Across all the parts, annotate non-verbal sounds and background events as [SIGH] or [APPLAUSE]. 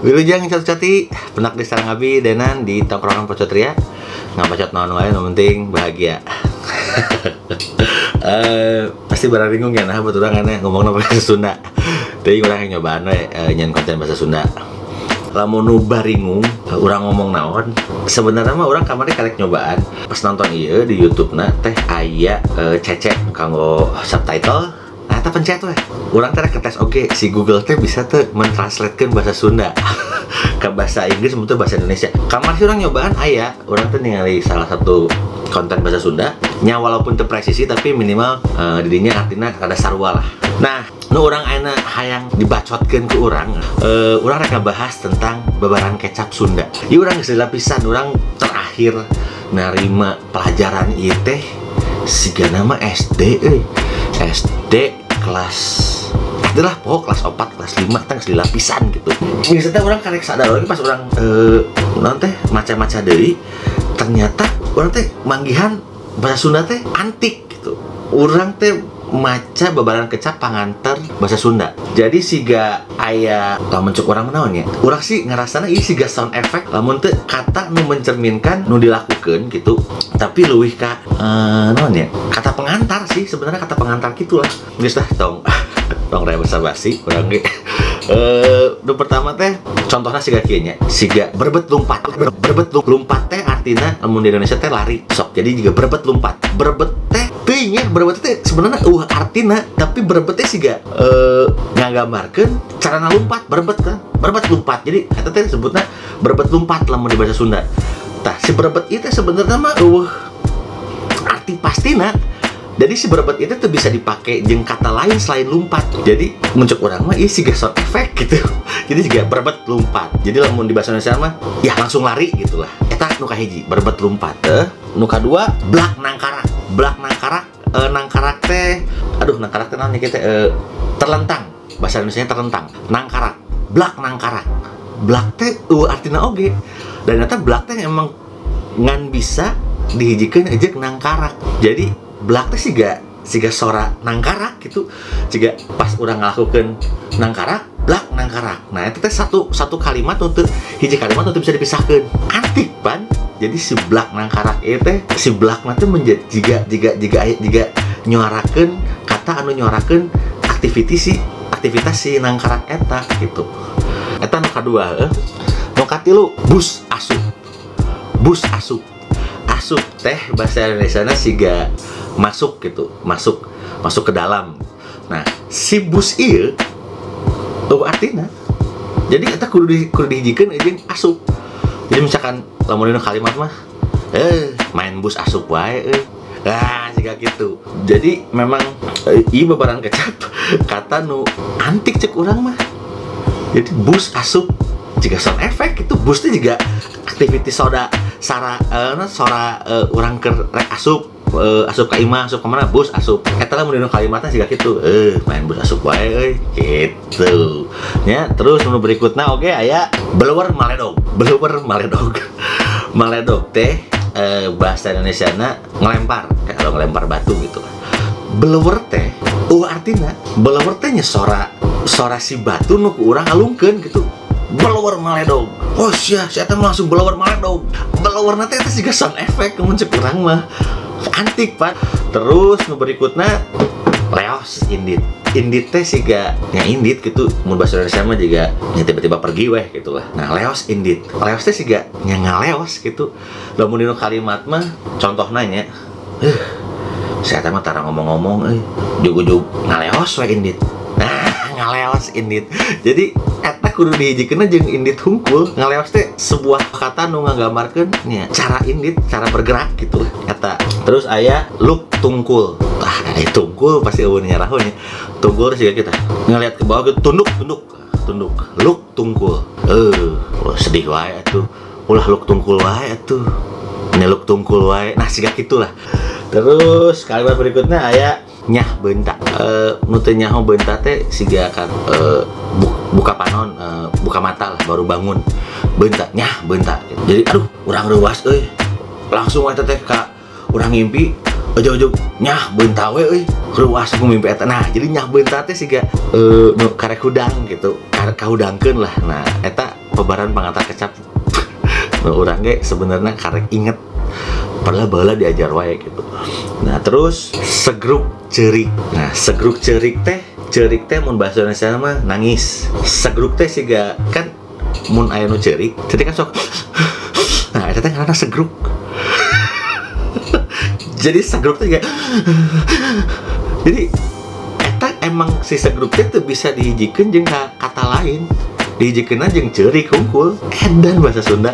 Wilujeng catu cati penak di sarang abi denan di tongkrongan pocotria ngabacot naon wae yang penting bahagia. [LAUGHS] Eh, pasti barang bingung ya nah betul kan ngomong bahasa Sunda. Jadi orang yang nyobaan we eh, nyen konten bahasa Sunda. Lamun nu baringung orang ngomong naon. Sebenarnya mah orang kamarnya karek nyobaan. Pas nonton iya di YouTube nah teh aya eh, cecek kanggo subtitle nah eta pencet weh. Orang teh ketes oke si Google teh bisa tuh mentranslatekan bahasa Sunda. [LAUGHS] Ke bahasa Inggris untuk bahasa Indonesia. Kamar sih orang nyobaan aya orang tuh ningali salah satu konten bahasa Sunda. Nya walaupun terpresisi tapi minimal eh, didinya artinya ada sarua lah. Nah nu orang enak hayang dibacotkan ke orang eh, orang rek bahas tentang babaran kecap Sunda. Ya orang lapisan orang terakhir nerima pelajaran teh siga nama SD euy. SD kelas. Adalah pokok kelas 4, kelas 5 teh di lapisan gitu. Biasanya orang karek sadar lagi pas orang eh non teh maca-maca deui ternyata orang teh manggihan bahasa Sunda teh antik gitu. Orang teh maca babaran kecap panganter bahasa Sunda. Jadi siga aya lamun cek orang menawan ya? Orang sih ngerasana ini siga sound effect lamun teh kata nu mencerminkan nu dilakukan gitu. Tapi luwih ka eh, naon ya? Kata pengantar sih sebenarnya kata pengantar gitulah. Geus dah tong. [LAUGHS] Tong raya basa basi kurang ge. [LAUGHS] Eh nu pertama teh contohnya siga kieu nya. Siga berbet lumpat Ber- berbet lumpat. Teh artinya lamun di Indonesia teh lari sok. Jadi juga berbet lumpat. Berbet teh teuing nya berbet teh sebenarnya uh artina tapi berbet teh siga eh nggambarkeun cara lompat berbet kan? Berbet lumpat jadi eta teh sebutna berbet lumpat lamun di bahasa Sunda. Tah si berbet itu sebenarnya mah uh arti pastina jadi si berbet itu tuh bisa dipakai jeung kata lain selain lumpat jadi muncul orang mah iya sih sound effect gitu. [LAUGHS] Jadi juga berbet lumpat jadi lamun di bahasa Indonesia mah ya langsung lari gitu lah eta nu hiji berbet lumpat eh. Nu kadua blak nangkarak blak nangkarak eh, nangkarak teh aduh nangkarak teh naon nya kita eh, terlentang. Bahasa Indonesia terlentang. Nangkarak blak nangkarak. Blak teh uh, artinya oge. Dan ternyata blak teh emang ngan bisa dihijikan aja nangkarak. Jadi belak teh siga siga sora nangkarak gitu. Jika pas orang ngelakukan nangkarak blak nangkarak. Nah itu teh satu satu kalimat untuk hiji kalimat untuk bisa dipisahkan antik pan jadi si blak nangkarak itu teh si blak nanti menjadi jika jika jika jika nyuarakan kata anu nyuarakan aktivitas si aktivitas si nangkarak eta gitu. Eta nu kadua eh. nu katilu bus asup bus asup asup teh bahasa Indonesia na siga masuk gitu. Masuk masuk ke dalam. Nah si bus iya tuh artinya jadi kita kudu di kudu dihijikan aja asup jadi misalkan lamun kalimat mah eh main bus asup wae eh. Ah jika gitu. Jadi memang eh, iya bebaran kecap [LAUGHS] kata nu antik cek orang mah. Jadi bus asup jika sound effect itu busnya juga aktivitas soda sara eh, nah, sora eh, orang ke rek asup eh, asup ke imah asup ke mana? Bus asup. Eta lah mun kalimatnya sih gitu eh main bus asup wae gitu. Ya terus nu berikutnya oke aya. Blower maledog. [LAUGHS] Blower maledog. [LAUGHS] Maledog teh eh, bahasa Indonesia na ngelempar. Kayak kalau ngelempar batu gitu. Blower teh uh artinya blower teh nya sora si batu nu ku urang alungkeun gitu. Blower maledog. Oh sia saya langsung blower maledog. Blower nanti itu juga sound effect kemuncul kurang mah antik pak. Terus berikutnya leos indit. Indit teh sih gak ya indit gitu. Mun bahasa Indonesia mah juga ya tiba-tiba pergi weh gitu lah. Nah leos indit. Leos teh sih gak ya ngaleos gitu. Lamun dino kalimat mah contoh nanya eh saya mah tara ngomong-ngomong eh jug-jug ngaleos we indit. [LAUGHS] Nah ngaleos indit. Jadi kudu dihijikeun jeung indit hungkul ngaleos teh sebuah kata nu nggambarkeun nya cara indit cara bergerak gitu eta. Terus aya look tungkul. Ah tungkul pasti eueun nyarahun ya tungkul sih kita. Ngelihat ke bawah gitu tunduk tunduk tunduk. Look tungkul. Eh wah, sedih wae atuh. Ulah look tungkul wae atuh. Nyeluk tungkul wae. Nah siga gitulah terus kalimat berikutnya aya nyah bentak. Eh nutu nyaho bentak teh siga kan eh, bu- buka panon eh, buka mata lah baru bangun. Bentak nyah bentak. Jadi aduh urang reuas euy. Langsung eta teh ka urang ngimpi ujug-ujug nyah bentak we euy. Reuas aku mimpi eta. Nah jadi nyah bentak teh siga eh nu karek hudang gitu karek kahudangkeun lah. Nah eta pebaran pengantar kecap. [LAUGHS] Nah, orang ge sebenarnya karek inget padahal bala diajar wae gitu. Nah terus segruk cerik nah segruk cerik teh cerik teh mun bahasa Indonesia mah nangis. Segruk teh siga kan mun aya nu cerik jadi kan sok [LAUGHS] nah itu teh karena segruk [LAUGHS] jadi segruk teh juga [LAUGHS] jadi eta emang si segruk teh tuh bisa dihijikeun jeung ka- kata lain. Dihijikeun jeung cerik hungkul edan bahasa Sunda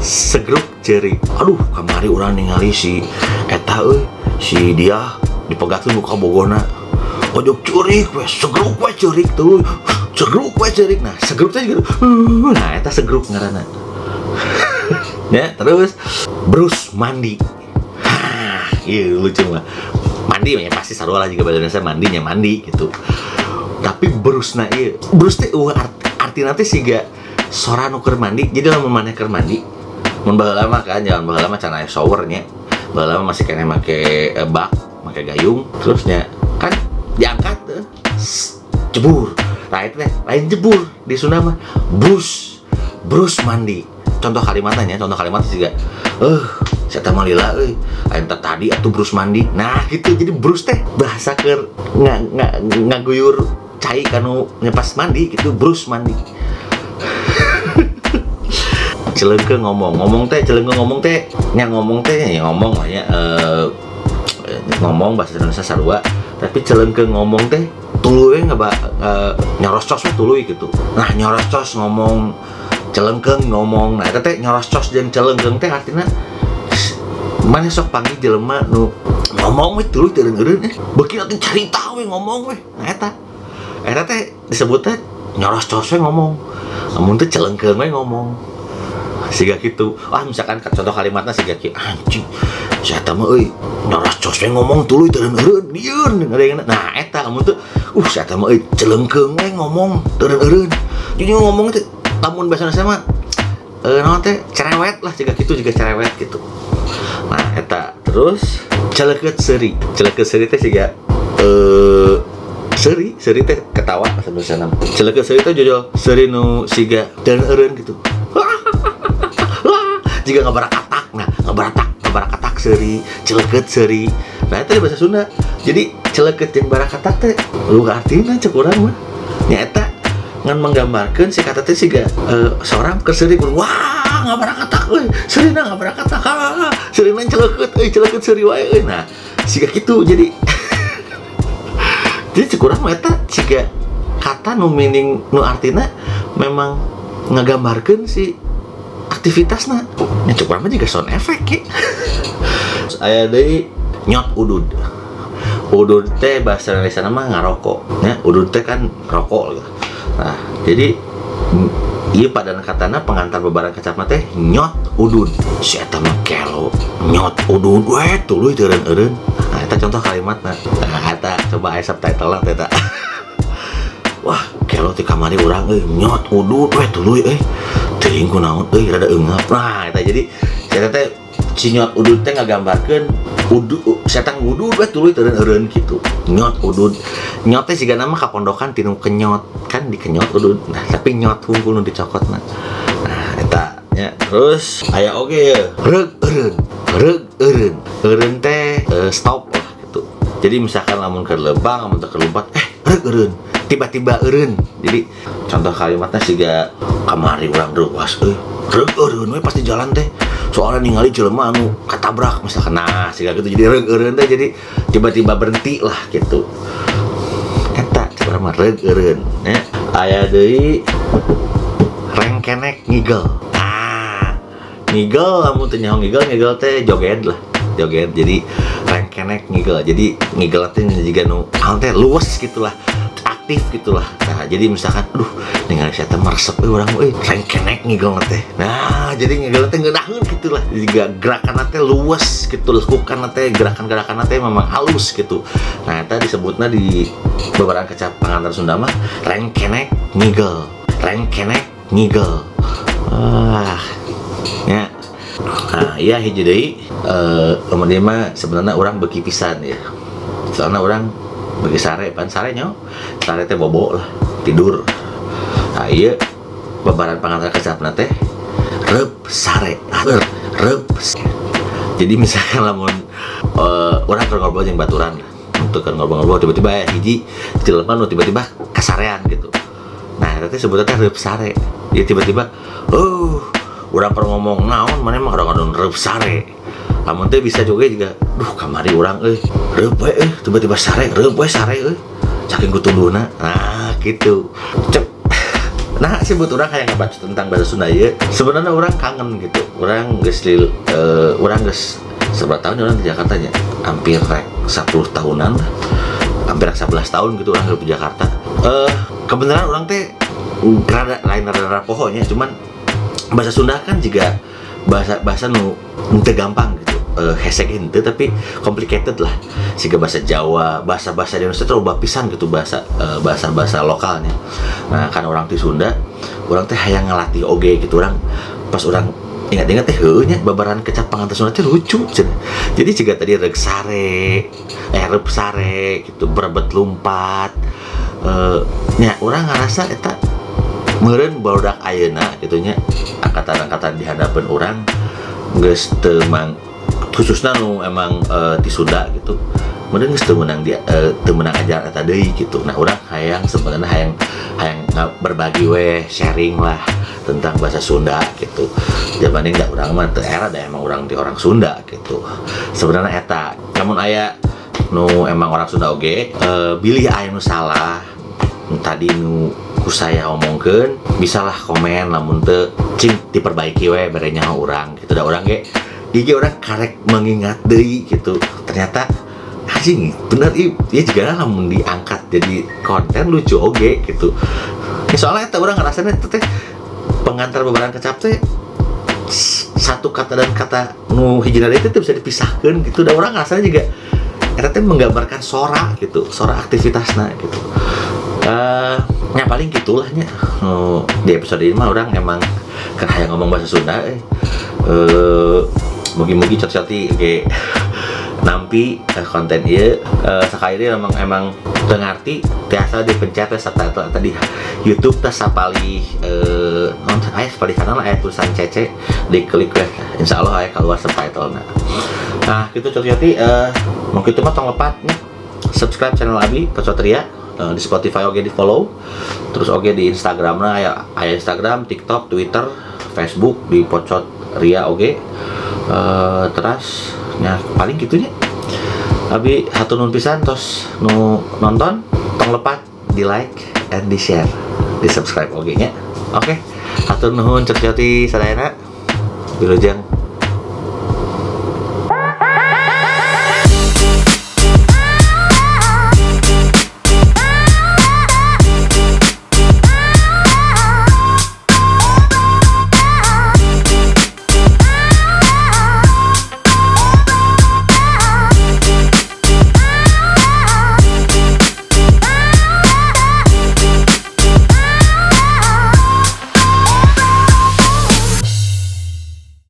segruk cerik aduh kamari orang ningali si eta euy si dia dipegatkeun muka bogona. Ojok cerik we segruk we cerik tuh. Segruk we cerik nah segruk teh gitu. Nah eta segruk ngaranna. [LAUGHS] Ya terus Bruce mandi iya lucu mah. Mandi ya pasti sarua lah juga bahasa Indonesia mandinya mandi gitu. Tapi Bruce nah iya Bruce teh uh, art, arti nanti sih gak sora nuker mandi jadi lama mana mandi mun baheula lama kan jangan baheula mah can aya showernya baheula mah masih kena make eh, bak make gayung. Terusnya kan diangkat Sss, jebur. Nah itu teh lain jebur di Sunda mah Bruce Bruce mandi. Contoh kalimatnya contoh kalimatnya juga eh saya mah lila aing teh tadi atuh Bruce mandi. Nah gitu. Jadi Bruce teh bahasa keur nggak nggak ngaguyur cai kanu nyepas mandi gitu. Bruce mandi celengke ngomong. Ngomong teh celengke ngomong teh. Nya ngomong teh ya ngomong lah ya eh, eh, ngomong bahasa Indonesia sarua. Tapi celengke ngomong teh tuluy nggak ba eh, nyoros cos tuluy gitu. Nah nyoros cos ngomong celengkeng ngomong. Nah teh nyoros cos jeung celengkeng teh artinya mana sok panggil jelema nu ngomong we tuluy teu eureun eh. Beuki atuh carita we ngomong we nah eta. Eta teh disebut teh nyoros cos we ngomong. Namun teh celengkeng we ngomong siga gitu ah misalkan contoh kalimatnya siga ki anjing saya tahu euy nyoros cos we ngomong tuluy teu eureun dieun ngadengna nah eta amun teu uh saya tahu euy celengkeung we ngomong teu eureun. Jadi ngomong teh lamun bahasa Indonesia mah eh naon teh cerewet lah juga gitu juga cerewet gitu. Nah eta terus celeket seri. Celeket seri teh siga eh seri seri teh ketawa bahasa Indonesia nama celeket seri teh jojo seri nu siga dan eureun gitu jika ngabarakatak nah ngabaratak ngabarakatak seri celeket seri nah itu bahasa Sunda. Jadi celeket yang barakatak teh lu artinya cek urang mah. Nyata ngan menggambarkan si kata teh siga eh, seorang keseri wah ngabarakatak euy serina ngabarakatak ha serina celeket euy celeket seri wae euy. Nah siga gitu. Jadi [LAUGHS] jadi cek urang mah eta kata nu meaning nu artina memang ngegambarkan si aktivitasnya ya cukup lama juga sound effect ya aya deui nyot udud. Udud teh bahasa Indonesia nama ngarokok ya. Udud teh kan rokok gitu. nah jadi mm, iya pada katana pengantar bebaran kecap teh nyot udud. Si eta kelo nyot udud. Weh tuluy teureun eureun. Nah eta contoh kalimat nah eta coba aya subtitle lah eta [LAUGHS] wah kelo ti kamari urang euy nyot udud. Weh tuluy euy teuing kunaon euy rada eungap nah eta jadi saya teh si nyot udud teh ngagambarkeun udud setan udud weh tuluy teureun eureun gitu nyot udud. Nyot teh siga nama kapondokan tinu kenyot kan dikenyot udud. Nah tapi nyot hungkul nu dicokot nah eta ya terus aya oge ya reug eureun reug eureun. Eureun teh eh, stop lah gitu. Jadi misalkan lamun ke lebang lamun kelumpat eh reug eureun tiba-tiba eureun jadi contoh kalimatnya siga kamari urang reuwas euy reug eureun we pasti jalan teh. Soalnya ningali jelema anu katabrak misalkan. Nah siga gitu. Jadi reug eureun teh. Jadi tiba-tiba berhenti lah gitu. Eta coba mah reug eureun ya aya deui rengkenek ngigel. Nah ngigel lamun teu nyaho ngigel ngigel teh joget lah. Joget. Jadi rengkenek ngigel. Jadi ngigel teh juga nu naon teh luwes gitulah aktif gitulah. Nah jadi misalkan aduh ningali saya teh meresep euy urang euy rengkenek ngigel teh. Nah jadi ngigel teh ngeunaheun gitulah. Juga gerakan teh luwes gitu lakukan teh gerakan-gerakan teh memang halus gitu. Nah eta disebutna di beberapa kecap pengantar Sunda mah rengkenek ngigel rengkenek ngigel. Ah ya. Nah iya hiji deui eh sebenarnya orang beki pisan ya. Soalnya orang beki sare pan sare nyaho sare teh bobo lah tidur. Nah iya babaran pengantar kecap teh rep sare rep rep jadi misalkan lamun uh, orang keur ngobrol yang baturan untuk kan ngobrol-ngobrol tiba-tiba ya hiji cileman tiba-tiba kasarean gitu. Nah itu sebutnya teh rep sare. Jadi tiba-tiba oh orang pernah ngomong naon mana mah kadang-kadang rep sare lamun teh bisa juga juga duh kamari orang eh rep eh tiba-tiba sare rep sare eh saking kutunduna nah gitu. Cep. [LAUGHS] Nah sih buat orang kayak ngebaca tentang bahasa Sunda ya sebenarnya orang kangen gitu. Orang guys lil uh, orang guys seberapa tahun orang di Jakarta ya hampir rek 10 tahunan hampir 11 tahun gitu orang di Jakarta. Uh, kebenaran orang teh rada lain rada pokoknya cuman bahasa Sunda kan juga bahasa bahasa nu gampang gitu uh, hesek ente tapi complicated lah sehingga bahasa Jawa bahasa bahasa Indonesia terlalu bapisan gitu bahasa uh, bahasa bahasa lokalnya nah karena orang di Sunda orang teh hayang ngelatih oge gitu orang pas orang ingat-ingat teh nya babaran kecap pengantar Sunda teh lucu cen. jadi jika tadi reg sare eh sare gitu berebet lompat uh, nya orang ngerasa eta meren barudak ayeuna gitunya angkatan-angkatan di hadapan orang geus temang khususnya nu emang uh, di Sunda gitu. Kemudian nggak menang dia uh, menang aja tadi gitu. Nah orang hayang sebenarnya hayang hayang berbagi weh sharing lah tentang bahasa Sunda gitu. Ini nggak orang mah era dah emang orang di orang Sunda gitu. Sebenarnya eta namun ayah nu emang orang Sunda okay, uh, bilih ayah nu salah. Tadi nu ku saya omongkan bisalah komen namun te cing diperbaiki we berenya orang gitu. Dah orang ge Iki orang karek mengingat deh gitu. Ternyata anjing bener i ya juga namun diangkat jadi konten lucu oke gitu. Ya, soalnya itu orang ngerasanya itu teh pengantar bebaran kecap teh satu kata dan kata nu hijrah itu bisa dipisahkan gitu. Dan orang ngerasanya juga itu teh menggambarkan sora gitu sora aktivitasnya gitu. Uh, ya paling gitulahnya uh, di episode ini mah orang emang kan ngomong bahasa Sunda eh. Uh, mugi-mugi cocok oke nampi uh, konten iya uh, sekali emang emang tengarti biasa dipencet ya subtitle tadi. YouTube tas sapali uh, non ayah sapali kanan ayah tulisan cece. Diklik ya insya Allah ayah keluar subtitle nah nah gitu cocok uh, mungkin itu mah tong lepatnya subscribe channel Abi Pecotria uh, di Spotify oke di follow. Terus oke di Instagram nah ya ayah Instagram TikTok Twitter Facebook di Pocot Ria oke uh, terus ya paling gitunya tapi satu nun pisan terus nu nonton tong lepat di like and di share di subscribe oke nya? Oke okay. nuhun cerjati sadayana. Bilujeng